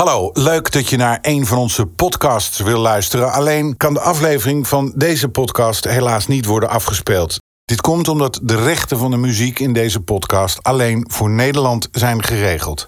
Hallo, leuk dat je naar een van onze podcasts wil luisteren. Alleen kan de aflevering van deze podcast helaas niet worden afgespeeld. Dit komt omdat de rechten van de muziek in deze podcast alleen voor Nederland zijn geregeld.